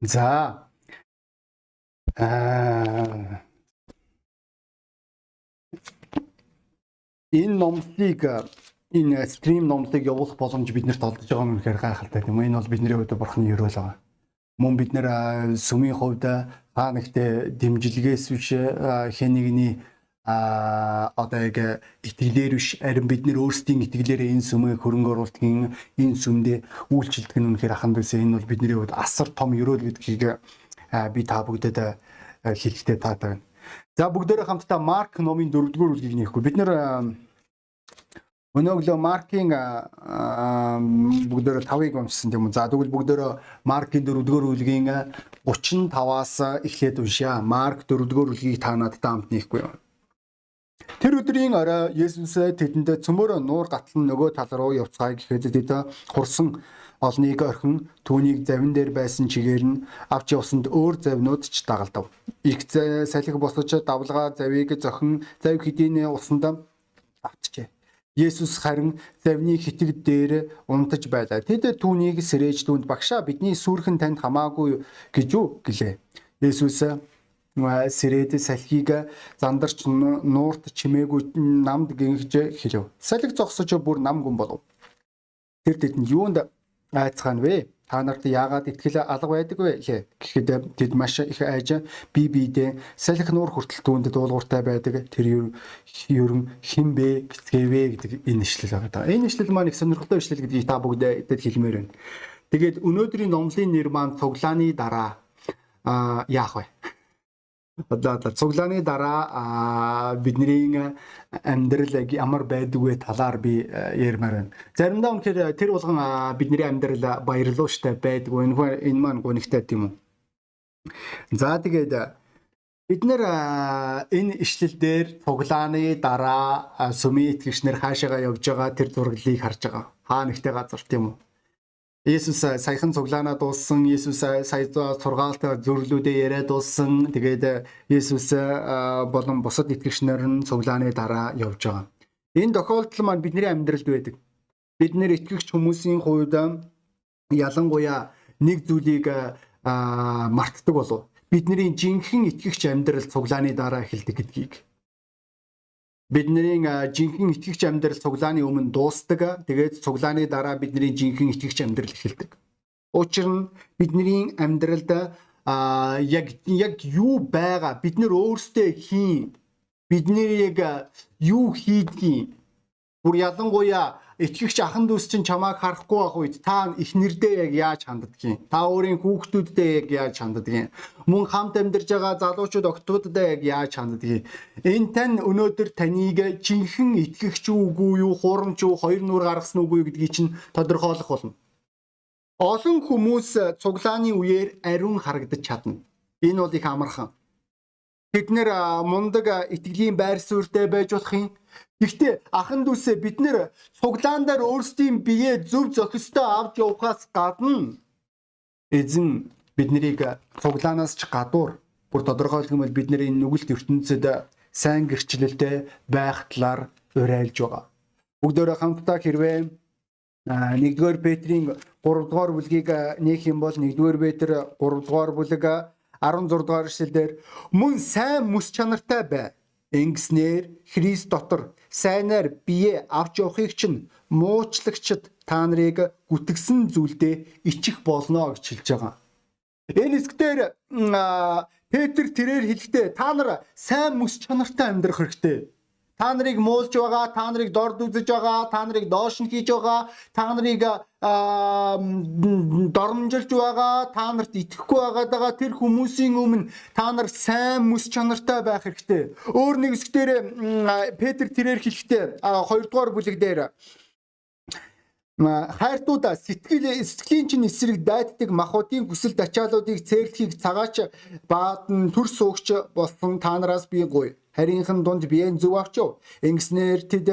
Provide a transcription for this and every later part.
За. Аа энэ номлыг энэ стрим номлыг явуулах боломж биднэрт олдож байгаа нь үнэхээр гайхалтай тийм үү? Энэ бол бидний хувьд бурхны өрөөл байгаа. Мөн бид нэр сүмийн хувьд хаа нэгтээ дэмжлэгээс биш хэн нэгний а одоо яг итгэлээр биш харин бид нэр өөрсдийн итгэлээрээ энэ сүмээ хөрөнгө оруулалтын энэ сүмдээ үйлчлдэг нь үнэхээр аханд байсан. Энэ бол бидний хувьд асар том өрөөл гэдгийг би та бүгдэд хэлэхдээ таатай байна. За бүгдээрээ хамтдаа Марк номын 4-р бүлгийг нээхгүй. Бид нэр Өнөөглөө маркийн бүгдөө 5-ыг уншсан тийм үү. За тэгвэл бүгдөө маркийн 4-р бүлгийн 35-аас эхлээд уншаа. Марк 4-р бүлгийг та надтай хамт нээхгүй юу? Тэр өдрийн орой Есүс тэдэнд цөмөр нуур гатлан нөгөө тал руу явцгаая гэхэд тэд хурсан олныг орхин түүнийг завин дээр байсан чигээр нь авч явсанд өөр завнууд ч дагалдав. Их салхи босож давлгаа завийг зохин зав хэдийн усанд автжээ. Есүс харин завны хитэг дээр унтаж байлаа. Тэд түүнийг сэрээж түүнд багшаа бидний сүрхэн танд хамаагүй гэж юу гэлээ. Есүс сэрээд салхийг зандарч нуурт чимээгүй намд гинхж хэлв. Салхи зогсож бүр нам гүн болов. Тэр тэдэнд юунд айцгаана вэ? та нарт яагаад ихтгэл алга байдаг вэ гэхэд тэд маш их айж бие биедээ салхи нуур хүртэл түүнд дуулууртай байдаг тэр ерөн хин бэ гэцгээвэ гэдэг энэ ишлэл байгаа. Энэ ишлэл маань их сонирхолтой ишлэл гэдгийг та бүгдээ хэлмээр байна. Тэгээд өнөөдрийн номлын нэр маань цуглааны дараа а яах вэ? Одоо цуглааны дараа бидний амьдрал ямар байдаг вэ талаар би ярмаар байна. Заримдаа үнэхээр тэр болгон бидний амьдрал баярлуу штэ байдаг. Энэ энэ маань гонигтай тийм үү? За тэгээд бид нэр энэ ишлэл дээр цуглааны дараа сүмийн итгэгчнэр хаашаага явж байгаа тэр зураглалыг харж байгаа. Хаа нэгтэй газар тийм үү? Есүс саяхан цуглаанаа дууссан. Есүс сая сургаалт зөвлөлүүдээ яриад дууссан. Тэгээд Есүс болон бусад итгэгч нар нь цуглааны дараа явж байгаа. Энэ тохиолдол маань бидний амьдралд байдаг. Бид нэр итгэгч хүмүүсийн хувьд ялангуяа нэг зүйлийг мартдаг болов. Бидний жинхэнэ итгэгч амьдрал цуглааны дараа эхэлдэг гэдгийг бидний жинхэнэ итгэгч амьдрал цуглааны өмнө дуустдаг. Тэгээд цуглааны дараа бидний жинхэнэ итгэгч амьдрал эхэлдэг. Учир нь бидний амьдралд а яг яг юу байгаа бид нөр өөрсдөө хийн бидний яг юу хийдгийг бүр ялангуяа итгэгч ахан дүүс чинь чамааг харахгүй байх үед та эхнэрдээ яг яаж ханддгийг та өөрийн хүүхдүүддээ яг яаж ханддгийг мөн хамт амьдарч байгаа залуучууд октоуддаа яг яаж ханддгийг энэ тань өнөөдөр таныг жинхэнэ итгэгч үгүй юу хурамч юу хоёр нүур гаргасан үгүй гэдгийг чинь тодорхойлох болно. Олон хүмүүс цуглааны үеэр ариун харагдаж чадна. Энэ бол их амархан Бид нэр мундаг итгэлийн байр суурьтай байж болох юм. Гэхдээ ахан дүүсээ бид нэр цуглаандаар өөрсдийн биеэ зөв зохистой авч явахаас гадна эзэн биднийг цуглаанаас ч гадуур бүр бол бид нэр энэ нүгэлт ертөнцид сайн гэрчлэлтэй байх талаар уриалж байгаа. Бүгдөө хамтдаа хэрвээ 1-р Петрийн 3-р бүлгийг нээх юм бол 1-р Петр 3-р бүлэг 16 дугаар эшлэлдэр мөн сайн мэс чанартай бай. Ингэснээр Христ дотор сайнаар бие авч явахыг чинь муучлагчд та нарыг гүтгсэн зүйлдээ ичих болно гэж хэлж байгаа. Энэ хэсгээр Петр тэрээр хэлэхдээ та нар сайн мэс чанартай амьдрах хэрэгтэй Та нарыг муулж байгаа, та нарыг дорд үзэж байгаа, та нарыг доош нь хийж байгаа, та нарыг дормжилж байгаа, та нарт итгэхгүй байгаа тэр хүмүүсийн өмнө та нар сайн мэс чанартай байх хэрэгтэй. Өөр нэг хэсгээр Петр тэрээр хэлэхдээ 2 дугаар бүлэг дээр хайртуудаа сэтгэл сэтгэлийн чинь эсрэг дайддаг махуудын хүсэл тачаалуудыг цэглэхийг цагаач баадан төр суугч болсон та нараас би гуй харийнхан дунд биеийн зөв авчив. Ингэснээр тэд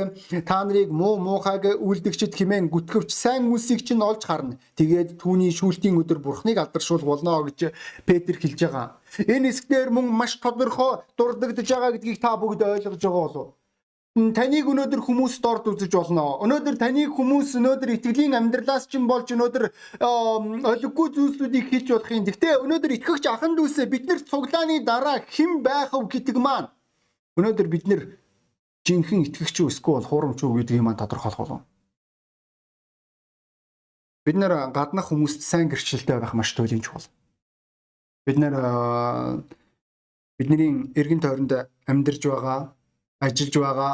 та нарыг муу муухайг үлдэгчд химэн гүтгэвч сайн үлсийг чинь олж харна. Тэгээд түүний шүүлтийн өдөр бурхныг алдаршуул болно гэж Петр хэлж байгаа. Энэ хэсгээр мөн маш тодорхой дурддагдж байгаа гэдгийг та бүгд ойлгож байгаа болов уу? таныг өнөөдөр хүмүүс дорд үзэж болно. Өнөөдөр таныг хүмүүс өнөөдөр итгэлийн амьдралаас ч юм болж өнөөдөр олиггүй зүйлсүүдийг хийж болох юм. Гэхдээ өнөөдөр итгэгч ахан дүүсээ бид нар цуглааны дараа хэн байх вэ гэдэг маань өнөөдөр бид нар жинхэнэ итгэгч үү эсвэл хуурамч үү гэдгийг маань тодорхойлох болно. Бид нэр гаднах хүмүүст сайн гэрчлэлтэй байх маш туйлын чухал. Бид нэр бидний эргэн тойронд амьдарч байгаа ажиллаж байгаа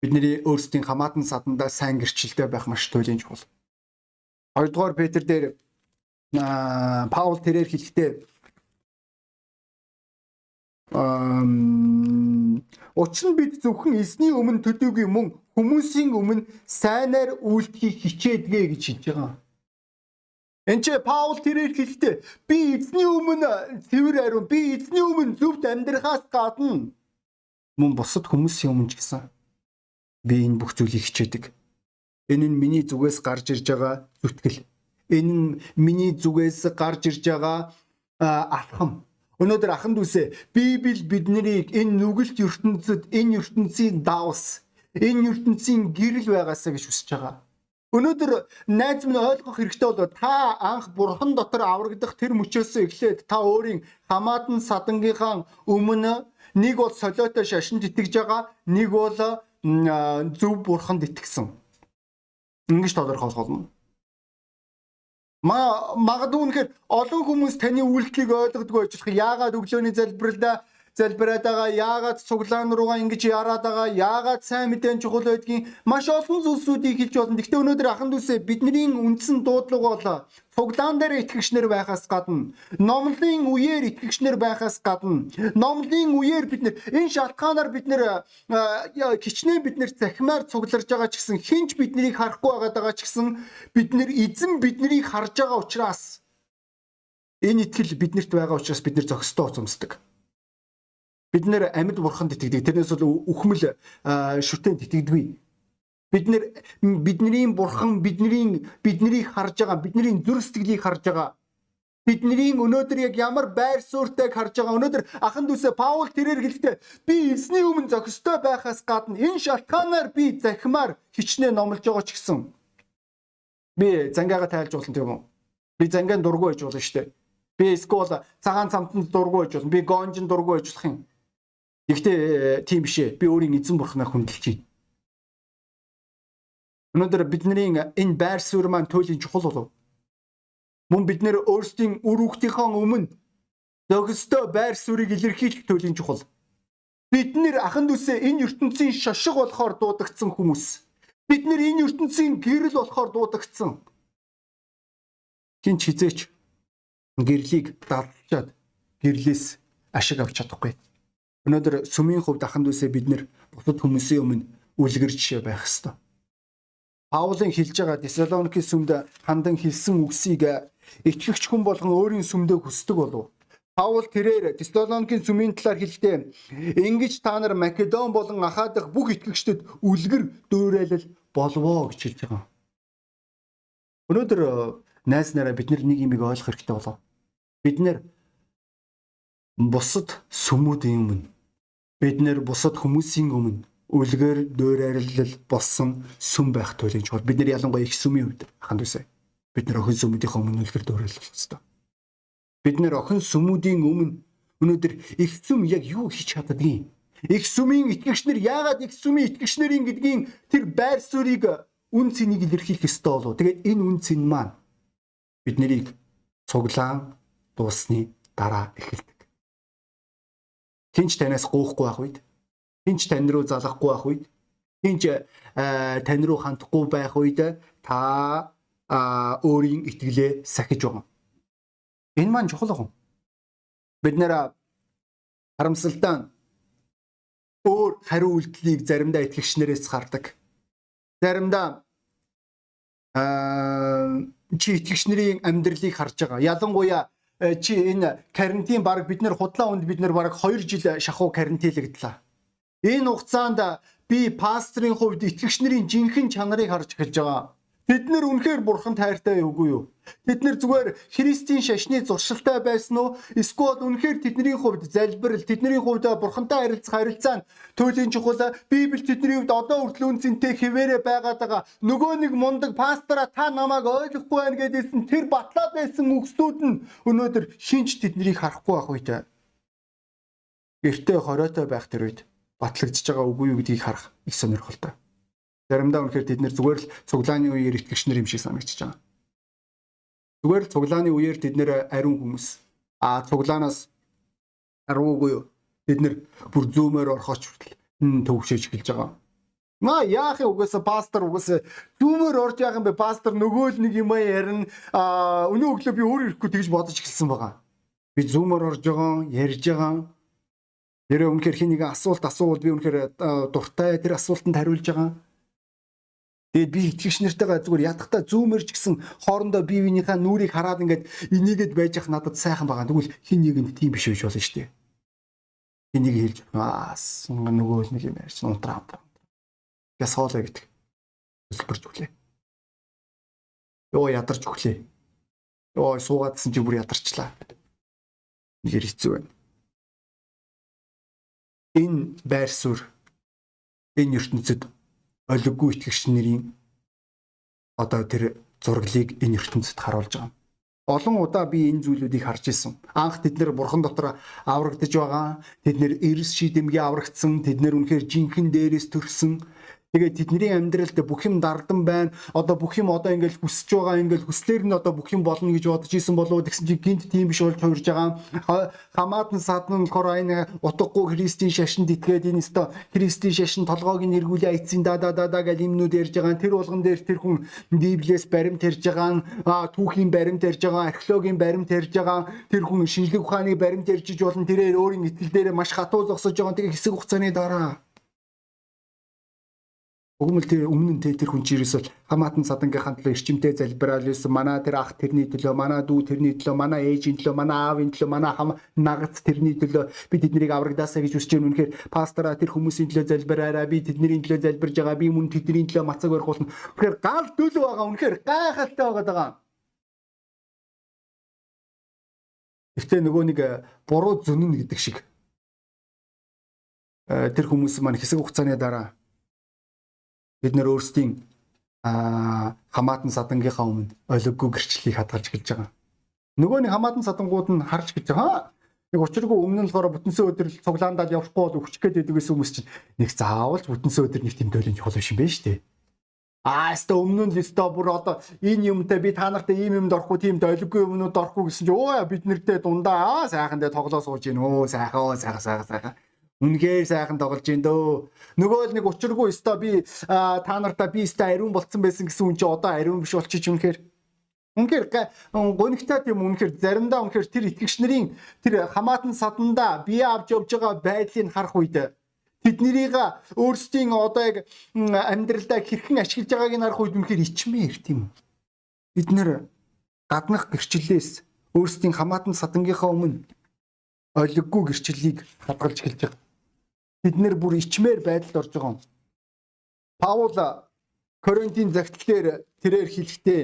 бидний өөрсдийн хамаатан саданда сайн гэрчлэлтэй байх маш туйлын чухал. Хоёрдугаар Петр дээр Паул тэрээр хэлэхдээ учир нь бид зөвхөн эзний өмнө төдийгүй мөн хүмүүсийн өмнө сайнаар үйлдэхийг хичээдгээ гэж хэлж байгаа. Энд чи Паул тэрээр хэлэхдээ би эзний өмнө цэвэр ариун би эзний өмнө зөвхт амьдрахаас гадна мөн бусад хүмүүсийн өмнө ч гэсэн би энэ бүх зүйлийг хичээдэг. Энэ нь миний зүгээс гарч ирж байгаа зүтгэл. Энэ нь миний зүгээс гарч ирж байгаа алхам. Өнөөдөр ахан дүүсээ Библи биднийг энэ нүгэлт ертөнцид энэ ертөнцийн давс, энэ ертөнцийн гэрэл байгаасаа гэж хүсэж байгаа. Өнөөдөр найз минь ойлгох хэрэгтэй бол та анх бурхан дотор аврагдах тэр мөчөөс эхлээд та өөрийн хамаатан садангийнхаа өмнө Нэг бол солиотой шашинд итгэж байгаа, нэг бол зөв бурханд итгэсэн. Ингэж тодорхойлох болно. Ма магадгүй үнэхээр олон хүмүүс таны үйлдэлийг ойлгодгүй ажиллах яагаад өглөөний залбиралдаа залбираад байгаа яагаад цуглаан руугаа ингэж яраад байгаа яагаад сайн мэдэн чухал байдгийг маш олон зүйлсүүдийг хэлж болно. Гэхдээ өнөөдөр ахан дүүсээ бидний үндсэн дуудлага бол цуглаан дээр итгэгчнэр байхаас гадна номлын үеэр итгэгчнэр байхаас гадна номлын үеэр бид энэ шалтгаанаар бид нэр хичнээн бид нэр захимаар цугларж байгаа ч гэсэн хинч биднийг харахгүй байгаа ч гэсэн бид нэр эзэн биднийг харж байгаа учраас энэ итгэл биднэрт байгаа учраас бид нэр зөкстөө уцамсдаг. Бид нэр амьд бурханд итгэдэг. Тэрнээс бол үхмэл шүтээнд итгэдэггүй. Бид нэр бидний бурхан бидний биднийг харж байгаа, бидний зүрх сэтгэлийг харж байгаа. Бидний өнөөдөр яг ямар байр суурьтайг харж байгаа. Өнөөдөр ахан дүүсээ Паул тэрээр хэлэхдээ би эзний өмнө зохистой байхаас гадна энэ шалтгаанаар би захимаар хичнээн номлож байгаа ч гэсэн би зангиага тайлж болно тийм үү? Би зангаан дургу байж болно шүү дээ. Би эсвэл цагаан цамтанд дургу байж болно. Би гонжин дургу байж болох юм. Гэхдээ э, тийм биш ээ. Би өөрийн эзэн бурхнаа хүндэлж байна. Өнөөдөр бидний энэ байр суурь маань туйлын чухал болов. Мөн бид нэр өөрсдийн үр хүүхдийнхээ өмнө зөгсдөө байр суурийг илэрхийлэх туйлын чухал. Бид нэр ахан дүүсээ энэ ертөнцийн шошиг болохоор дуудагдсан хүмүүс. Бид нэр энэ ертөнцийн гэрэл болохоор дуудагдсан. Хинч хизээч гэрлийг дадлчаад гэрлээс ашиг авч чадахгүй. Өнөөдөр сүмийн хувьд аханд үсээ бид нэр бусад хүмүүсийн өмнө үлгэр жишээ байх ёстой. Паулын хэлж байгаа Тесалоникийн сүмд хандан хэлсэн үгсийг итгэгч хүн болгон өөрийн сүмдээ хүсдэг болов. Паул тэрээр Тесалоникийн сүмийн талаар хэлэхдээ ингэж та нар Македон болон Ахаа дахь бүх итгэгчдэд үлгэр дөөрэлэл болвоо гэж хэлж байгаа. Өнөөдөр найз нараа бид нэг юм ойлгох хэрэгтэй болов. Бид нэр бусад сүмүүдийн өмнө бид нэр бусад хүмүүсийн өмнө үлгэр дөөрөрлөл болсон сүм байх туйлын чухал. Бид нэр ялангуяа их сүмийн үед ханд үсэ. Бид нэр охин сүмүүдийн өмнө үлгэр дөөрөрлөх хэрэгтэй. Бид нэр охин сүмүүдийн өмнө өнөөдөр их сүм яг юу хийж чаддгийг их сүмийн итгэгч нар яагаад их сүмийн итгэгч нарын гэдгийн тэр байр суурийг үн цэнийг илэрхийлэх ёстой болов. Тэгээд энэ үн цэн маань бид нарыг цуглаан дуусны дараа эхэлдэг. Хинч танаас гоохгүй байх үед, хинч тань руу залахгүй байх үед, хинч тань руу хандахгүй байх үед та өөрийн итгэлээ сахиж байгаа. Энэ маань чухал гоо. Бид нэр харамсалтай өөр хариу үйлдэлийг заримдаа итгэгч нараас хардаг. Заримдаа аа чи итгэгч нарын амьдралыг харж байгаа. Ялангуяа Э, чи энэ карантин баг бид нэр худлаа үнд бид нэр баг 2 жил шахуу карантинлэгдлээ. Энэ хугацаанд би пастрын хувьд итгэгч нарын жинхэнэ чанарыг харж эхэлж байгаа. Тэд нэр үнэхээр бурхан тайртай үгүй юу? Тэд нэр зүгээр Христийн шашны зуршилтай байсан уу? Эсвэл үнэхээр тэдний хувьд залбирал, тэдний хувьд бурхантай харилцах харилцаа нь туйлын чухал Библи тэдний хувьд одоо хүртэл үнцэнтэй хിവэрэ байгаад байгаа. Нөгөө нэг мундаг пастора та намайг ойлгохгүй байна гэдээсэн тэр батлаад байсан үгсүүд нь өнөөдөр шинж тэднийг харахгүй байх үед гэртээ хоройтой байх тэр үед батлагдж байгаа үгүй юу гэдгийг харах их сонирхолтой. Заримдаа үнэхээр тэд нэр зүгээр л цуглааны үеэр итгэгч нар юм шиг санагдчихж байгаа. Зүгээр л цуглааны үеэр тэд нэр ариун хүмүүс. Аа цуглаанаас аруугүй юу? Тэд нэр бүр зүүмээр орхоч хүртэл төвшөөж эхэлж байгаа. Ма яах юм угаасаа пастор угаасаа зүүмээр орж яах юм бэ? Пастор нөгөө л нэг юм ярина. Аа өнөө өглөө би өөр ирэхгүй тэгж бодож эхэлсэн байгаа. Би зүүмээр орж байгаа, ярьж байгаа. Нэрээ үнэхээр хин нэг асуулт асуувал би үнэхээр дуртай тэр асуултанд хариулж байгаа Тэгээд би итгэгч нартайгаа зүгээр ядахтаа зүүмэрч гисэн хоорондоо бие биенийхээ нүрийг хараад ингээд энийгэд байж ах надад сайхан байгаа. Тэгвэл хин нэгэнд тийм биш байж болно шүү дээ. Энийг хэлж аас нөгөө нэг юм ярьж унтраа. Гэс хоолой гэдэг. Өсөлбөрч өглөө. Йоо ядарч өглөө. Йоо суугаадсэн чи бүр ядарчлаа. Нэгэр хэцүү байна. Энэ байр суурь энэ ертөнцид олиггүй итгэгч нарын одоо тэр зураглыг энэ ертөнцид харуулж байгаа. Олон удаа би энэ зүйлүүдийг харж исэн. Анх тэд нэр бурхан дотор аврагдж байгаа. Тэд нэр эрс шийдэмгээ аврагдсан. Тэд нэр үнэхээр жинхэнэ дээрээс төрсөн. Тэгээд тэдний амьдралд бүх юм дардан байна. Одоо бүх юм одоо ингээл хүсэж байгаа ингээл хүслээр нь одоо бүх юм болно гэж бодож исэн болоо тэгсэн чи гинт тийм биш болж хувирж байгаа. Хамаатан садан энэ утгагүй христийн шашинд итгээд энэ өсто христийн шашин толгойг нь эргүүлээ айцсан да да да да гэл юмнууд ярьж байгаа. Тэр болгон дээр тэр хүн библиэс баримт ярьж байгаа. Түүхийн баримт ярьж байгаа. Археологийн баримт ярьж байгаа. Тэр хүн шинжлэх ухааны баримт ярьж болно. Тэрээр өөрийн итгэл дээр маш хатуу зогсож байгаа. Тэгээ хэсэг хугацааны дараа Өгмөл тэр өмнө нь тэр хүн чи ерөөсөө хамаатан садангийнхаа төлөө эрчимтэй залбирал юусэн манай тэр ах тэрний төлөө манай дүү тэрний төлөө манай ээжийн төлөө манай аавын төлөө манай хам нагац тэрний төлөө би тэднийг аврагдаасаа гэж үсэж байна үнэхээр пастора тэр хүмүүсийн төлөө залбираараа би тэдний төлөө залбирж байгаа би мөн тэдний төлөө мацаг барих болно. Үнэхээр гал төлөв байгаа үнэхээр гайхалтай байгаа Гэхдээ нөгөө нэг э, буруу зүнэн гэдэг шиг. Э, тэр хүмүүс маань хэсэг хугацааны дараа бид нэр өөрсдийн хамаатан садангийнхаа өмнө олиггүй гэрчлэлийг хадгалж эхэлж байгаа. Нөгөө нэг хамаатан садангууд нь харж гэж байгаа. Нэг учиргүй өмнө нь болохоор бүтэнсээ өдөр цуглаандаад явахгүй бол өвчих гээд байдаг гэсэн хүмүүс чинь нэг заавалж бүтэнсээ өдөр нэг чухал биш юм шүү дээ. Аа өстө өмнө нь листо бүр одоо энэ юмтай би та нартай ийм юмд орохгүй тийм долгигүй юмнууд орохгүй гэсэн чинь өө бид нэртэй дундаа аа сайхан дэ тоглоо сууж гин өө сайхан сайхан сайхан сайхан Үнэхээр сайхан тоглож ин дөө. Нөгөө л нэг учиргүй өстой би та нартаа би өстой ариун болцсон байсан гэсэн үн чи одоо ариун биш болчих үнэхээр. Үнэхээр гонигтай тийм үнэхээр заримдаа үнэхээр тэр итгэгч нарын тэр хамаатан саданда бие авч явж байгаа байдлыг харах үед тэднийг өөрсдийн одоо яг амьдралдаа хэрхэн ашиглаж байгааг нь харах үед үнэхээр ичмээр тийм. Бид нэр гаднах гэрчлэлээс өөрсдийн хамаатан садангийнхаа өмнө олиггүй гэрчлэлийг хадгалж эхэлж байгаа бид нэр бүр ичмээр байдалд орж байгаа юм. Паул Коринтын загтал дээр тэрээр хэлэхдээ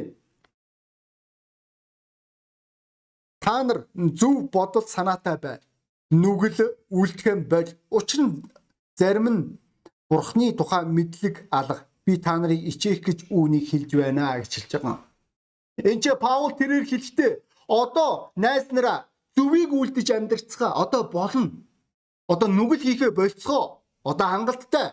та нар зөв бодол санаатай бай. Нүгэл үлдэхэн боль. Учир нь зарим нь Бурхны тухай мэдлэг алга. Би та нарыг ичээх гэж үүнийг хэлж байна гэж хэлж байгаа. Энд ч Паул тэрээр хэлэхдээ одоо найз нараа зөвийг үлдэж амьдрцгаа одоо болно одоо нүгэл хийхээ болцгоо. Одоо хангалттай.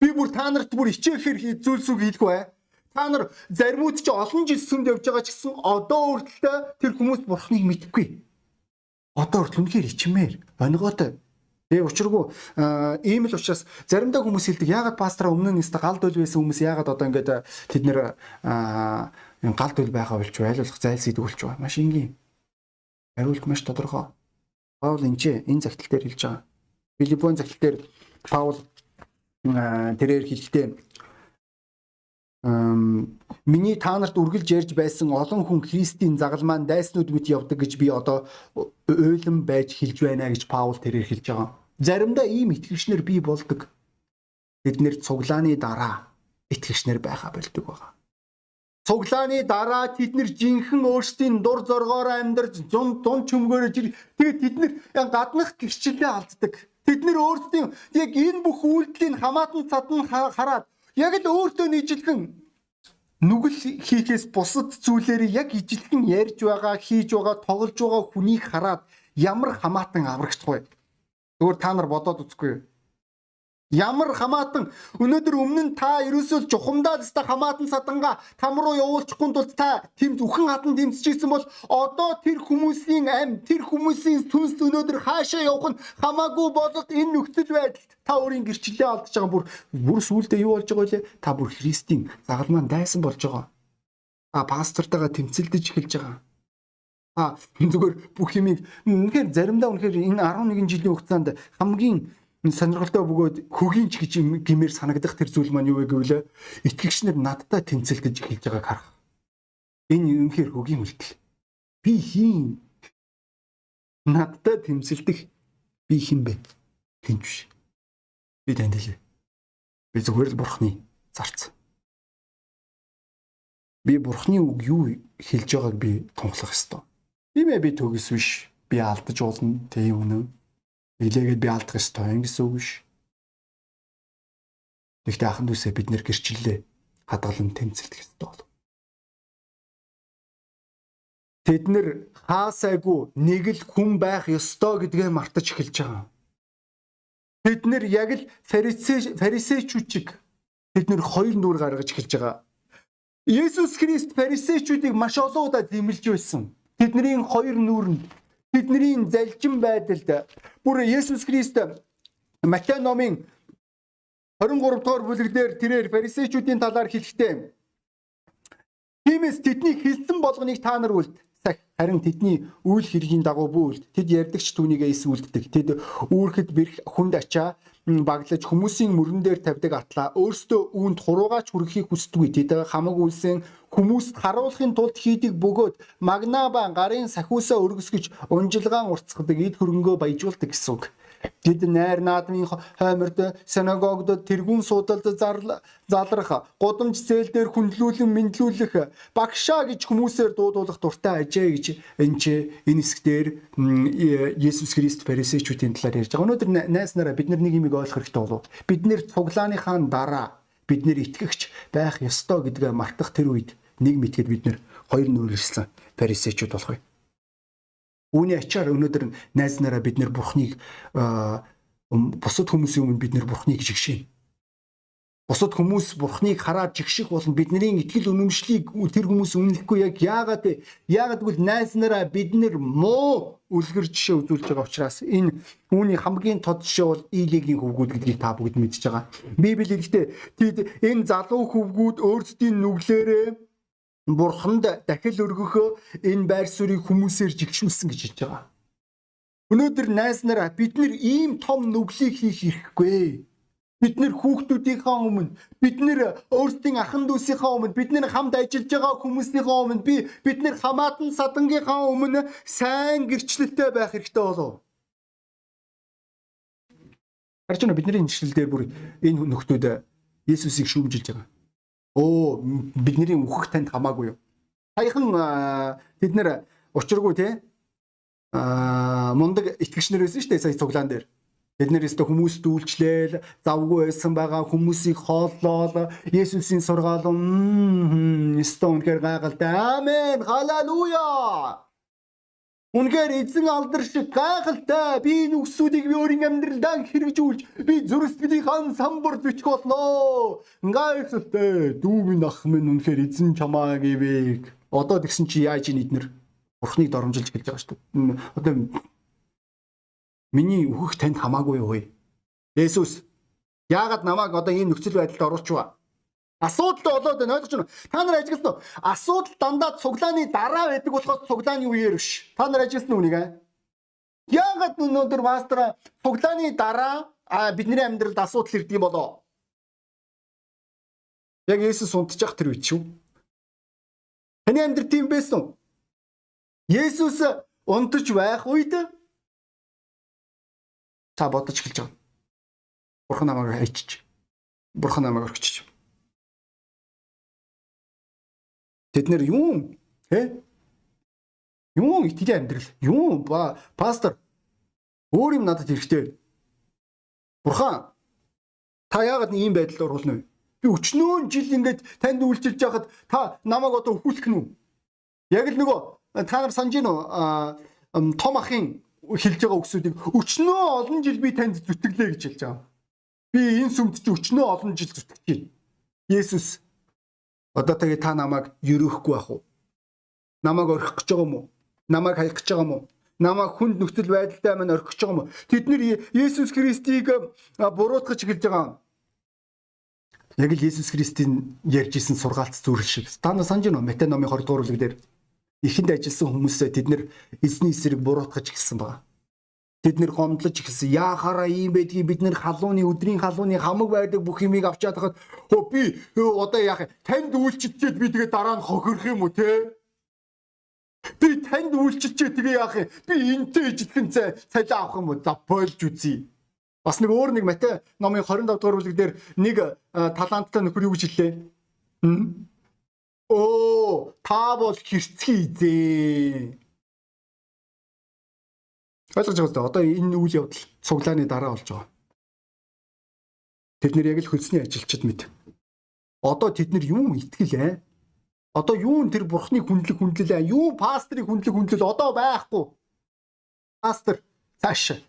Би бүр та нарт бүр ичээхээр зүйлсүүд хийх бай. Та нар заримуд ч олон жил сүмд явж байгаа ч гэсэн одоо үрдэлтэй тэр хүмүүс бурхныг мэдгүй. Одоо үрдэл үнэхээр ичмээр онигоотой. Тэгээ учиргүй ийм л учраас заримдаа хүмүүс хэлдэг яагаад пастраа өмнө нь өстө галд үл байсан хүмүүс яагаад одоо ингээд тэд нэр галд үл байгаа болж байлуулах зайлсхийдэг болж байгаа. Маш энгийн. Хариулт маш тодорхой. Паул энэ энэ загтал дээр хэлж байгаа. Филиппон захил дээр Паул тэрээр хэлэхдээ миний та нарт үргэлж ярьж байсан олон хүн Христийн загал маань дайснууд мэт явдаг гэж би одоо уйлан байж хэлж байна гэж Паул тэрээр хэлж байгаа. Заримдаа ийм итгэгчнэр би болдог. Бид нэр цуглааны дараа итгэгчнэр байха болдог байгаа. цуглааны дараа тэд нэр жинхэнэ өөрсдийн дур зоргоороо амьдарч зун дун чөмгөөрөж тэгээд тэд нэр гаднах гэрчлэлээ алддаг. Тэд нэр өөрсдийн яг энэ бүх үйлдлийн хамаатан цадн хараад яг л өөртөө нийжилхэн нүгэл хийхээс бусад зүйлээр яг ижилхэн ярьж байгаа, хийж байгаа, тоглож байгаа хүнийг хараад ямар хамаатан аврагч вэ? Зүгээр та нар бодоод үзгүй юу? Ямар хамаатан өнөөдөр өмнө нь та ерөөсөө жухамдаа та хамаатан саданга там руу явуулчихгүй тулд та тэм зөвхөн хатан тэмцэжсэн бол одоо тэр хүмүүсийн ам тэр хүмүүсийн сүнс өнөөдөр хаашаа явах нь хамаагүй болоод энэ нөхцөл байдалд та өөрийн гэрчлэлээ алдаж байгаа бүр бүр сүулдэ юу болж байгаа вэ? Та бүр Христийн загалмаан дайсан болж байгаа. А пастортойгоо тэмцэлдэж эхэлж байгаа. А зүгээр бүх юмыг үнэхээр заримдаа үнэхээр энэ 11 жилийн хугацаанд хамгийн сонирхолтой бөгөөд хөгийн ч гэж гимээр санагдах тэр зүйл маань юу вэ гэвэл итгэгч нар надтай тэнцэлдэж эхэлж байгааг харах. Энэ үнэхээр хөгийн үйлдэл. Би хийн надтай тэмцэлдэх би хэн бэ? Тэнч биш. Би танд хэлээ. Би зүгээр л бурхны зарц. Би бурхны үг юу хэлж байгааг би тунхлах ёстой. Тийм ээ би төгс биш. Би алдаж уулна. Тийм үнэн Илээгээд би алдах ёстой гэсэн үг биш. Гэхдээ ахын дүүсээ бид нэр гэрчлэлээ хадгалан тэмцэлдэх ёстой болов. Тэд нэр хаасайгүй нэг л хүн байх ёстой гэдгээ мартаж эхэлж байгаа. Тэд нэр яг л фарисей фарисейчүүчиг тэд нэр хоёр нүур гаргаж эхэлж байгаа. Есүс Христ фарисейчүүдийг маш олон удаа зэмлж байсан. Тэдний хоёр нүрэнд Бидний залжин байдалд бүр Есүс Христ Матай номын 23 дугаар бүлэглэлээр тэрээр фарисеучүүдийн талаар хэлэхдээ Тиймээс тэдний хэлсэн болгоныг та нар үлд. Харин тэдний үйл хэргийн дагуу бүүүлд. Тэд ярьдагч түүнийгээ эсвүүлддэг. Тэд үүрхэд бэрх хүнд ачаа баглаж хүмүүсийн мөрөн дээр тавьдаг атлаа өөрсдөө үүнд хуруугаач хүрэхийг хүсдэггүй. Тэд хамаг үлсэн хүмүүст харуулахын тулд хийдэг бөгөөд магнаба гарын сахиусаа өргөсгөж унжилгаан уртцдаг эд хөрөнгөө баяжуулдаг гэсэн үг. Тэд найр наадмын хойморд синагогд тэргүүн суудалд залрах, гудамж зээлдэр хүндлүүлэн мэдлүүлэх, багшаа гэж хүмүүсээр дуудуулах дуртай ажээ гэж энэ энэ хэсгээр Есүс Христ фарисеучүүдийн талаар ярьж байгаа. Өнөөдөр найс нараа бид нар нэг юмыг ойлгох хэрэгтэй болов. Бид нэр цуглааныхаа дараа бид нэр итгэгч байх ёстой гэдгээ мартах тэр үед нэг мэтгэд бид нэр хоёр нүрэлсэн фарисеучуд болох юм. Үүний ачаар өнөөдөр найз нараа бид нэр бурхныг бусад хүмүүсийн өмнө бид нэр бурхныг жигшээ. Бусад хүмүүс бурхныг хараад жигших болон бидний итгэл үнэмшлийг тэр хүмүүс үнэлэхгүй яг яагаад яагаад гэвэл найз нараа бид нэр муу үлгэр жишээ үзүүлж байгаа учраас энэ үүний хамгийн тод жишээ бол Илигийн хөвгүүд гэдгийг та бүгд мэдж байгаа. Библи хэлэхдээ тэд энэ залуу хөвгүүд өөрсдийн нүглээрээ бурханд дахил өргөхөө энэ байр суурийг хүмүүсээр жигшүүлсэн гэж хэлж байгаа. Өнөөдөр найз нараа бид нэр ийм том нүглийг хийх хэрэггүй. Бид нэр хүүхдүүдийнхээ өмнө, бид нэр өөрсдийн ахын дүүсийнхээ өмнө, бид нэр хамт ажиллаж байгаа хүмүүсийнхээ өмнө, би бид нэр хамаатан садангийнхаа өмнө сайн гэрчлэлтэй байх хэрэгтэй болов. Байна бидний гэрчлэл дээр бүр энэ нөхдүүд Есүсийг шүүмжилж байгаа. Оо бидний үхэх танд хамаагүй юу? Саяхан тэд нэр учиргүй те а мундаг итгэгч нар байсан шүү дээ сая цуглаан дээр. Бид нэр өстө хүмүүст үйлчлээл, завгүй байсан байгаа хүмүүсийг хооллол, Есүсийн сургаал өстө үнэхээр гайхалтай. Амен. Халелуя. Үнэхээр эзэн алдар шиг гайхалтай. Би энэ үгсүүдийг би өөрийн амьдралдаа хэрэгжүүлж би зүрхсэлийн самбар бичих болноо. Гайхалтай. Дүү минь ах минь үнэхээр эзэн чамаа гэвэг. Одоо тэгсэн чи яаж ийн эднэр бурхныг доромжилж гэлж байгаа шүү дээ. Одоо миний үхэх танд хамаагүй юу? Есүс яагаад намайг одоо ийм нөхцөл байдалд оруулчихва? Асуудал болоод байна ойлгож байна. Та нар ажигласан уу? Асуудал дандаа цуглааны дараа байдаг болохоос цуглааны үеэр биш. Та нар ажигласан уу нэгэ? Яагаад өнөөдөр мастер цуглааны дараа бидний амьдралд асуудал ирдэг юм болоо? Яг Есүс унтчих тэр үед шүү. Таны амьдрал тийм байсан уу? Есүс унтаж байх үед та бодож эхэлж байгаа. Бурхан намайг хайчиж. Бурхан намайг орхичиж. Тэд нэр юу тэ юу итгэлийн амьдрал юу ба пастор өөр юм надад хэрэгтэй. Бурхан та яагаад ийм байдалд оруулна вэ? Би өчнөө жил ингээд танд үйлчилж яхад та намайг одоо өхүүлэх нь үү? Яг л нөгөө та нар санаж гин үү? Том ахын хэлж байгаа үгсүүдийг өчнөө олон жил би танд зүтгэлээ гэж хэлж байгаа. Би энэ сүмд чи өчнөө олон жил зүтгэж байна. Есүс одоо тэгээ та намайг ерөөхгүй байх уу? Намайг орхих гэж байгаа юм уу? Намайг хаях гэж байгаа юм уу? намайг хүнд нөхцөл байдалтай маань орхиж байгаа юм? Тэд нэр Есүс Христийг буруутгаж эхэлж байгаа. Яг л Есүс Христийн ярьжсэн сургаалт зүйл шиг. Та нар санаж байна уу? Матай номын 20 дугаар бүлэг дээр ихэнд ажилласан хүмүүсээ тэд нэр эзний эсрэг буруутгаж эхэлсэн байна. Тэд нэр гомдлож эхэлсэн. Яахаараа ийм байдгийг бид нэр халууны өдрийн халууны хамаг байдаг бүх юмыг авчаад хахад хөө би одоо яах танд үйлчлчихэд би тэгээ дараа нь хохирох юм уу те? Би танд үйлчлчээ тэгээ яах юм? Би энтэй ижилхэн цай цалиа авах юм уу? За болж үзье. Бас нэг өөр нэг Матай номын 25 дугаар бүлэг дээр нэг таланттай нөхөр юу гэж хэллээ? Оо, та бол хэрцгий зээ. Ойлгож байгаа одоо энэ үйл явдал цуглааны дараа болж байгаа. Тэд нэр яг л хөлсний ажилчид мэд. Одоо тэд нар юу итгэл ээ? Одоо юу тэр бурхны хүндлэг хүндлэл аа? Юу пастрын хүндлэг хүндлэл одоо байхгүй. Пастор цааш.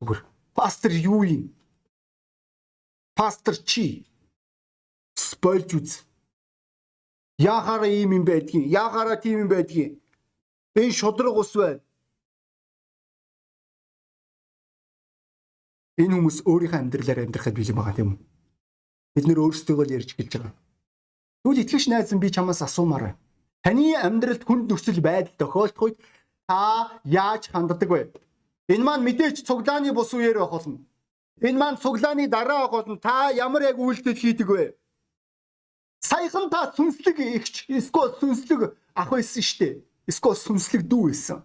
Үгүй Пастор юу юм? Пастор чи спойлж үз. Яхаараа ийм юм байдгийг, яхаараа тийм юм байдгийг. Энэ шудраг ус байна. Энэ хүмүүс өөрийнхөө амьдралаар амьдрахад бэлэн байгаа тийм үү? Бид нөр өөрсдөө л ярьж гэлж байгаа. Тэгвэл итгэж найз би чамаас асуумаар байна. Таны амьдралд хүнд нөхцөл байдал тохиолдох үед та яаж ханддаг вэ? Энэ маань мэдээж цуглааны бус үеэр байх болно. Энэ маань цуглааны дараа байх болно. Та ямар яг үйлдэл хийдэг вэ? Саяхан та сүнслэг ихч, эсвэл сүнслэг ах байсан шүү дээ. Эсвэл сүнслэг дүү байсан.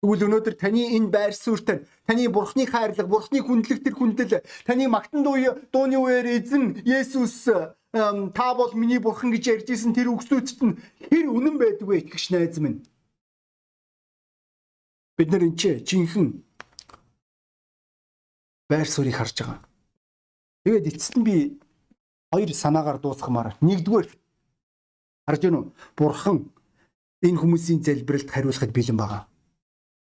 Тэгвэл өнөөдөр таны энэ байр суурьтай таны бурхны хайрлага, бурхны хүндлэг тэр хүндэл, таны магтан дууны үеэр эзэн Есүс та бол миний бурхан гэж ярьж исэн тэр үгсүүцэд нь хэр үнэн байдаг вэ итгэж найз минь. Бид нар энэ чи жинхэнэ байр суурийг харж байгаа. Тэгээд эцэст нь би хоёр санаагаар дуусгамаар. Нэгдүгээр харж гэнэ үү? Бурхан энэ хүмүүсийн залбиралд хариулахад бэлэн байгаа.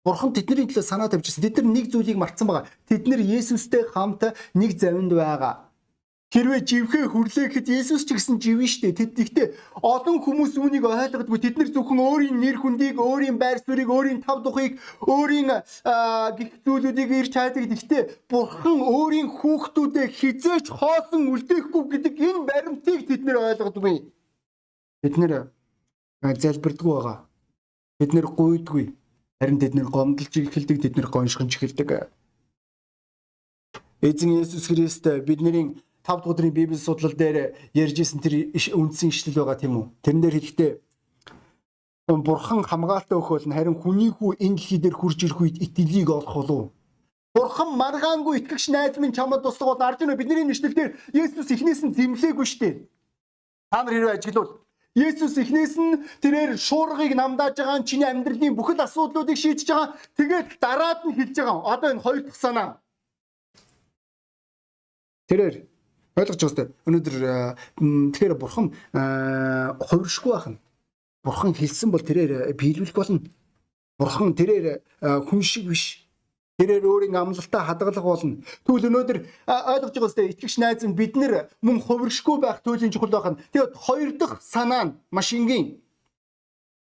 Бурхан тэдний төлөө санаа тавьчихсан. Тэд нар нэг зүйлийг мартсан байгаа. Тэд нар Есүстэй хамт нэг завинд байгаа. Хэрвээ живхээ хүрлээхэд Есүс ч гэсэн живэн штэ. Тэд ихтэй олон хүмүүс үүнийг ойлгодгүй. Тэд нар зөвхөн өөрийн нэр хүндийг, өөрийн байр суурийг, өөрийн тав тухыг, өөрийн гих зүйлүүдийг ирж хайдаг. Гэхдээ Бурхан өөрийн хүүхдүүдээ хизээч хоосон үлдээхгүй гэдэг энэ баримтыг тэд нар ойлгодгүй. Бид нэр залбирдггүй байгаа. Бид нэр гуйдгүй. Харин тэд нэр гомдолж эхэлдэг, тэд нэр гоншгонж эхэлдэг. Эзэн Есүс Христ бидний 5 дахь өдрийн Библи судлал дээр ярьжсэн тэр үндсэн ишлэл байгаа тийм үү? Тэрэн дээр хэлэхдээ Бурхан хамгаалалтаа өгөх болно харин хүний хүү энэ дэлхий дээр хурж ирэх үед итгэлийг олох болов. Бурхан маргаангүй итгэгч найз минь чамд туслах бол арж байна. Бидний нэшлэл дээр Есүс эхнээс нь зэмлээгүй шүү дээ. Та нар хэрвээ ажиглавал Есүс эхнээс нь тэрээр шуургыг намдааж байгаа нь чиний амьдралын бүхэл асуудлуудыг шийдэж байгаа. Тэгээд дараад нь хэлж байгаа. Одоо энэ хоёр дахь санаа. Тэрээр Ойлгож байгаа. Өнөөдөр тэгэхээр бурхан хувиршгүй байх нь. Бурхан хэлсэн бол тэрээр биелүүлэх болно. Бурхан тэрээр хүн шиг биш. Тэрээр өөрийн амлалтаа хадгалах болно. Тэгвэл өнөөдөр ойлгож байгаа тест итгэгч найз нь бид нэр мөн хувиршгүй байх төлөв чухал байх нь. Тэгээд хоёр дахь санаа нь маш энгийн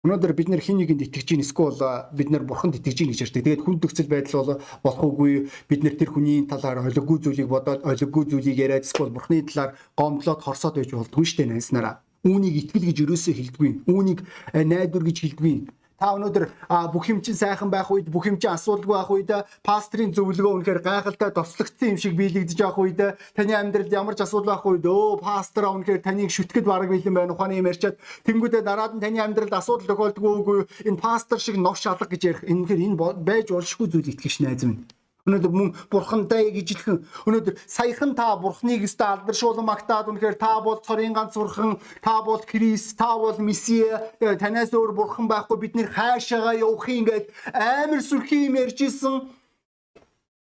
Өнөөдөр бид нэр хин нэгэнд итгэж гин эсвэл бид нэр бурханд итгэж гин гэж ярьдаг. Тэгээд хүн төгсөл байдал бол болох үгүй бид нэр тэр хүний талаар ойлгогүй зүйлийг бодоод ойлгогүй зүйлийг яриад эсвэл бурхны талаар гомдлоод хорсоод байж болдгүй шүү дээ найснараа. Үүнийг итгэл гэж өрөөсөө хэлдэггүй. Үүнийг найдвар гэж хэлдэггүй Та өнөөдөр бүх юм чинь сайхан байх үед бүх юм чинь асуудалгүй байх үед пастрийн зөвлөгөө үнэхээр гайхалтай тослогдсон юм шиг биелэгдэж байх үед таны амьдралд ямар ч асуудал байхгүй өө пастор үнэхээр таныг шүтгэд бараг бэлэн байна ухааны юм ярьчаад тэнгуүдээ дараад нь таны амьдралд асуудал тохиолдгүй үгүй энэ пастор шиг нов шалга гэж ярих үнэхээр энэ байж болшгүй зүйл итгэж найз минь. Өнөөдөр мөн бурхандаа гिजлхэн өнөөдөр саяхан та бурхныг өстө алдаршуулан магтаад үнэхээр та бол цорын ганц бурхан, та бол Христ, та бол Месиа, танаас өөр бурхан байхгүй бид нэр хаашаага явах юм гээд амар сүрхий юм ярьжсэн.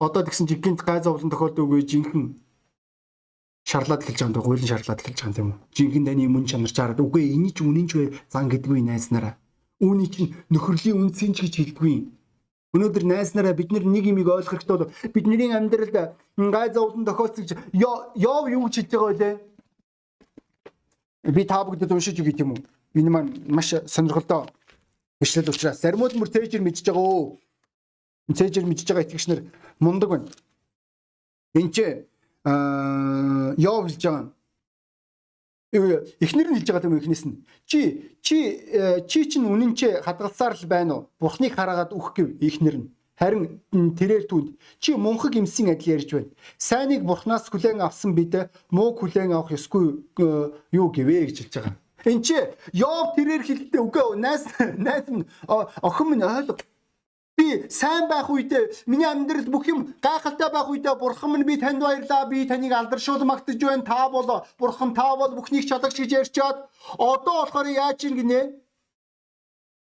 Одоо тэгсэн чи гинт гай зовлон тохиолдоогүй жинхэнэ. Шарлаад эхэлж байгаа юм гуйлан шарлаад эхэлж байгаа юм жинхэнэ таны мөн чанар чараад үгүй энэ ч үнэн ч зан гэдгүй найснараа үүний чинь нөхөрлийн үнцэн ч гэж хэлдэггүй Өнөөдөр найснараа бид нэг юмыг ойлгох хэрэгтэй бол бидний амьдралд гай зовлон тохиолдсон яв юу ч хийж байгаа вэ? Би та бүгдэд уншиж үгүй тийм үү? Энэ маань маш сонирхолтой бичлэл учраас заримуд мөр тээжэр мэдж байгаа өө. Тээжэр мэдж байгаа итгэгч нар мундаг байна. Энд чи аа яв хэлж байгаа эхнэр нь хэлж байгаа юм эхнээс нь. Чи чи э, чи чинь үнэн чи хадгалсаар л байна уу? Бурхныг хараагаад үх гэв эхнэр нь. Харин тэрээр түнд чи мунхаг имсийн адил ярьж байна. Сайныг бурхнаас хүлээн авсан бид мууг хүлээн авах ёсгүй э, юу гэвэ гэж хэлж байгаа. Энд чи Йов тэрээр хэлдэг үгүй найс найс охин минь ойлго Би сайн байх үедээ миний амьдралд бүх юм гайхалтай байх үедээ бурхан минь би танд баярлаа. Би таныг алдаршуул магтаж байна. Та бол бурхан та бол бүхнийг чадагч гэж ярьчаад одоо болохоор яаж ийн гинэ?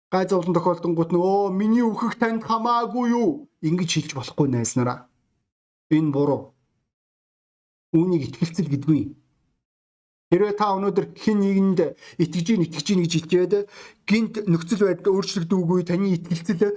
Гай зовлон тохиолдонгууд нөө миний үхэх танд хамаагүй юу? Ингэж хэлж болохгүй найснараа. Энэ буруу. Үүнийг итгэлцэл гэдгүй. Хэрвээ та өнөөдөр хэн нэгэнд итгэж ийн итгэж ийн гэж хэлжээд гинт нөхцөл байдал өөрчлөгдөөгүй таны итгэлцэл э,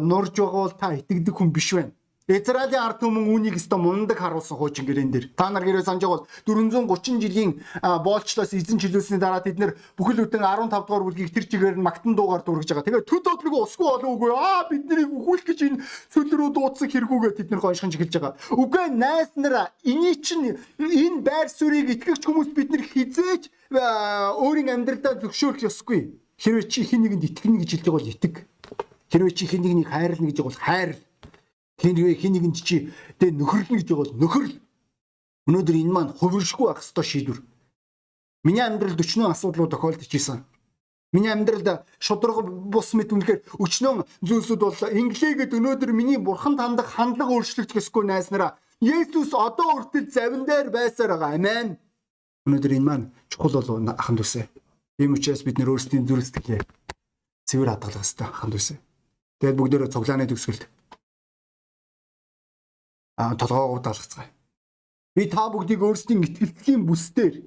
нурж байгаа бол та итгэдэг хүн биш байна. Израилийн ард түмэн үүнийг өстой мундаг харуулсан хуучин гэрэн дээр. Та нар гэрээ санаж бол 430 жилийн боолчлоос эзэн чөлөөсний дараа тэд нэр бүхэл бүтэн 15 дугаар бүлгийг тэр чигээр нь магтан дуугаар дургаж байгаа. Тэгээ төд бодлого усгүй болоогүй. Аа бид нарыг өхүүлэх гэж энэ цөл рүү дуудсан хэрэгүүгээ тэд нар гоншгон эхэлж байгаа. Үгүй найс нараа эний чинь энэ байр суурийг итгэгч хүмүүс бид нар хизээж өөрийн амьдралдаа зөвшөөрөх ёсгүй. Хэрвээ чи хин нэгэнд итгэнэ гэж байгаа бол итэг. Хэрвээ чи хин нэгнийг хайрлна гэж бол хайрл Хин хин нэгэн чи тэ нөхөрлөн гэж бол нөхөрл. Өнөөдөр энэ маань хувиршгүй ах хэвээр шийдвэр. Миний амьдралд өчнөө асуудлууд тохиолдож исэн. Миний амьдралд шудраг бус мэт үнэхээр өчнөө зүйлсүүд бол инглигээд өнөөдөр миний бурхан тандах хандлага өөрчлөгдөхөсгүй найснараа Есүс одоо хүртэл завин дээр байсаар байгаа. Амен. Өнөөдөр энэ маань чухал болов аханд үсэ. Ийм учраас бид нөр өөрсдийн зүрх сэтгэлээ цэвэр хадгалах хэрэгтэй аханд үсэ. Тэгэд бүгдөө цуглааны төгсгөлд толгоогоо алгацгаая. Би та бүгдийг өөрсдийн итгэлцлийн бүсдэр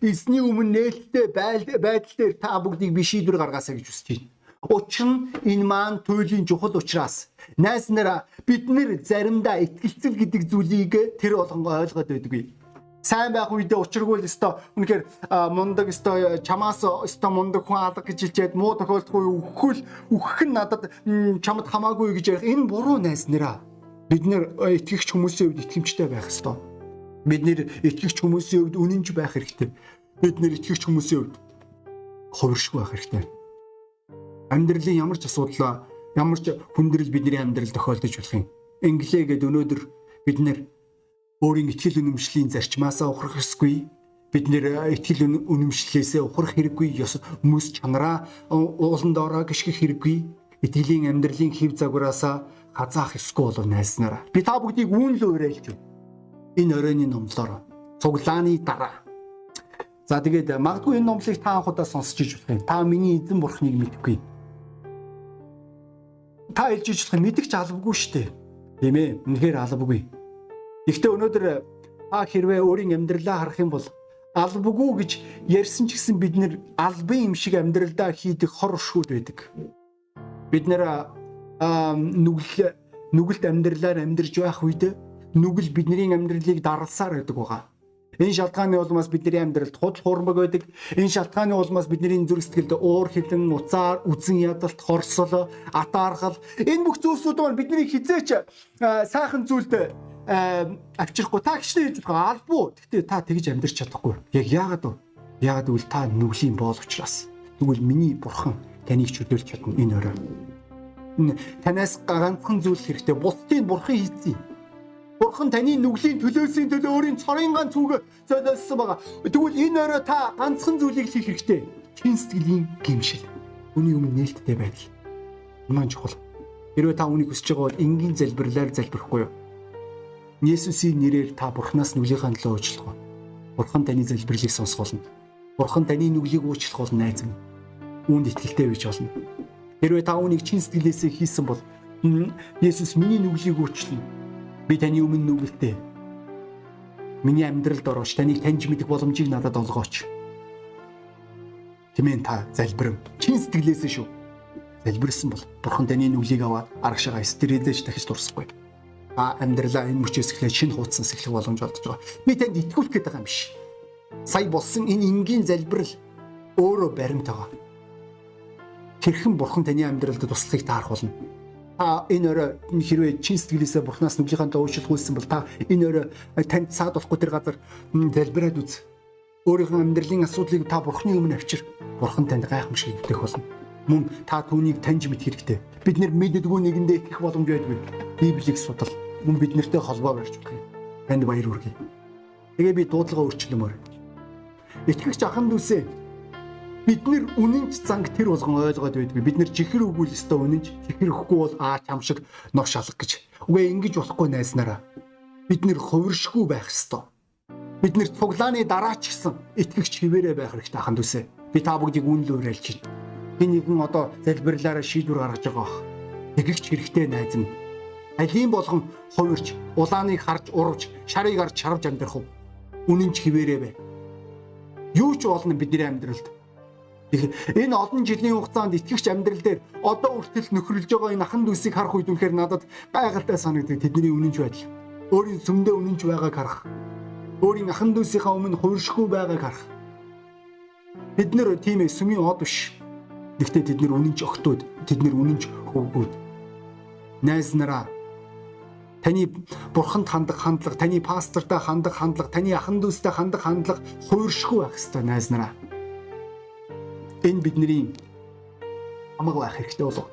эсний өмнө нээлттэй байдал дээр та бүгдийг би шийдвэр гаргаасаа гэж хүсэж байна. Учир нь энэ маань туйлын чухал учраас найс нараа бид нэр заримдаа итгэлцэл гэдэг зүйлийг тэр болгонгоо ойлгоод байдаггүй. Сайн байх үедээ учиргүй л өстой үнэхээр мундаг өстой чамаас өстой мундаг хүн алга гэж хэлчихэд муу тохиолдохгүй өгөхөл өгөх нь надад чамд хамаагүй гэж ярих энэ буруу найс нараа Бид нэр итгэгч хүмүүсийн хувьд итгэмжтэй байх ёстой. Бид нэр итгэгч хүмүүсийн хувьд үнэнч байх хэрэгтэй. Бид нэр итгэгч хүмүүсийн хувьд хувиршгүй байх хэрэгтэй. Амьдралын ямар ч асуудал, ямар ч хүндрэл бидний амьдрал тохиолдож болох юм. Инглигээд өнөөдөр бид нэр өөрийн итгэл үнэмшлийн зарчмаасаа ухрах ёсгүй. Бид нэр итгэл үнэмшлээсээ ухрах хэрэггүй. Ёс хүмүүс чанараа уулан доороо гიშгэх хэрэггүй. Итгэлийн амьдралын хэв загвараасаа хазаах ёсгүй болов найснараа. Би та бүгдийг үүн л уриалж байна. Энэ оройны номлоор цуглааны дараа. За тэгээд магадгүй энэ номлыг та анхудаа сонсч иж болох юм. Та миний эзэн бурхныг мэдгүй. Та хэлж иж болох мэдгч албагүй шүү дээ. Тийм ээ. Үнэхээр албагүй. Гэхдээ өнөөдөр та хэрвээ өөрийн амьдралаа харах юм бол албагүй гэж ярьсан ч гэсэн бид нэр албан юм шиг амьдралдаа хийдэг хор шүүд байдаг. Бид нэр нүгэл нүгэлт амьдралаар амьдарч байх үед нүгэл бидний амьдралыг даралсаар байдаг байгаа. Энэ шалтгааны улмаас бидний амьдралд худал хуурмаг байдаг. Энэ шалтгааны улмаас бидний зүрх сэтгэлд уур хилэн, уцаар, үзэн ядалт, хорсол, атаархал энэ бүх зүйлсүүд маань бидний хизээч сайхан зүйлд авчрахгүй та гिचтэй хийж байгаа албуу. Гэхдээ та тэгж амьдрч чадахгүй. Яг яагаад вэ? Яагаад гэвэл та нүглийн боол учраас. Тэгвэл миний бурхан таныг чөлөөлж чадна энэ орой танаас ганцхан зүйл хэрэгтэй. Бусдыг бурхан хийцээ. Бурхан таны нүглийн төлөөсийн төлөө өөрийн цорын ганц үг золиосон байгаа. Тэгвэл энэ өрөө та ганцхан зүйлийг хийх хэрэгтэй. Чин сэтгэлийн гимшил. Үний өмнө нээлттэй байдал. Маань чухал. Хэрвээ та үнийг хүсэж байгаа бол энгийн залбирлаар залбирахгүй юу? Есүсийн нэрээр та Бурханаас нүглийнхаа төлөө уучлах уу? Бурхан таны залбирлыг сонсох болно. Бурхан таны нүглийг уучлах болно найз минь. Үүнд итгэлтэй байж болно. Хэрвээ та үүнийг чин сэтгэлээсээ хийсэн бол Есүс миний нүглийг уучлана. Би таны өмнө нүгэлтэй. Миний амьдралд орооч таныг таньж мэдэх боломжийг надад олгооч. Тэмээн та залбирэн чин сэтгэлээсээ шүү. Залбирсан бол Бурхан таны нүглийг аваад аргашаага стерилдэж дахиж дурсахгүй а амьдралаа энэ мөчөөс эхлээд шинэ хуудас эхлэх боломж олдож байгаа. Би танд итгүүлэх гээд байгаа юм биш. Сая болсон энэ энгийн залбирал өөрөө баримт байгаа. Хэрхэн бурхан таны амьдралд туслахыг таарах болно. Та энэ өрөө хэрвээ чин сэтгэлээсээ бурхнаас нүглийнхаа уучлах үйлсэн бол та энэ өрөө танд цаад болохгүй тэр газар залбираад үз. Өөрийнхөө амьдралын асуудлыг та бурхны өмнө авчир. Бурхан танд гайхамшиг өвдөх болно мөн та түүнийг таньж мэд хэрэгтэй. Бид нэр мэддэггүй нэгэндээ итгэх боломж байдгүй. Библийг судал. Мөн бид нартэй холбоо барьж өгөх юм. Танд баяр хүргэе. Тэгээ би дуудлага өөрчлөмөр. Итгэгч ахын дүүсээ бид нэр үнэнч занг тэр болгон ойлгоод байдгүй. Бид нэр чихэр өгвөл өстой үнэнч, чихэр өгөхгүй бол аа чам шиг нор шалгах гэж. Үгүй ингэж болохгүй найснараа. Бид нэр хувиршгүй байх ёстой. Бид нэр цуглааны дараа ч гэсэн итгэгч хിവэрэ байх хэрэгтэй ахын дүүсээ. Би та бүгдийг үнэл уриалж байна хин нэгэн одоо залбирлаараа шийдвэр гаргаж байгаа бох. Тэгэгч хэрэгтэй найз нь. Алийн болгон хувирч, улааныг харж урвж, шарыг харж шарвж амьдрах уу? Үнэн ч хിവэрээ бай. Юу ч болно бидний амьдралд. Энэ олон жилийн хугацаанд итгэгч амьдрал дээр одоо үртэл нөхрөлж байгаа энэ ахан дүүсийг харах үед үнэхээр надад байгальтай санагддаг тэдний үнэнч байдал. Өөрийн сүмдээ үнэнч байгааг харах. Өөрийн ахан дүүсийнхаа өмнө хувиршгүй байгааг харах. Бид нэр тийм ээ сүмийн од биш Гэхдээ тэд нар үнэнч огтуд, тэд нар үнэнч хөвгүүд. Найз нараа таны бурханд хандах хандлага, таны пастортай хандах хандлага, таны ахан дүүстэй хандах хандлага хууршгүй байх ёстой найз нараа. Энэ бидний амаг байх хэрэгтэй болов.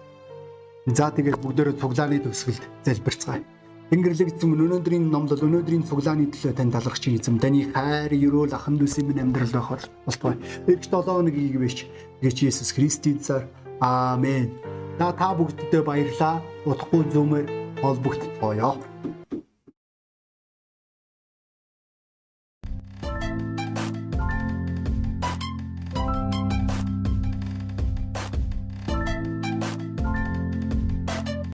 За тэгээд бүгдөө цуглааны төгсгөлд залбирцгаая. Тэнгэрлэгдсэн өнөөдрийн номлол өнөөдрийн цуглааны төлөө тань талархаж эзэм таны хайр ерөөл ахан дүүсийн минь амьдрал байхаар болтугай. Эх 7 өдрийг бич гэж Есүс Христийн цаар аамен. За та бүгддээ баярлаа. Утгагүй зүмээр холбогдтойё.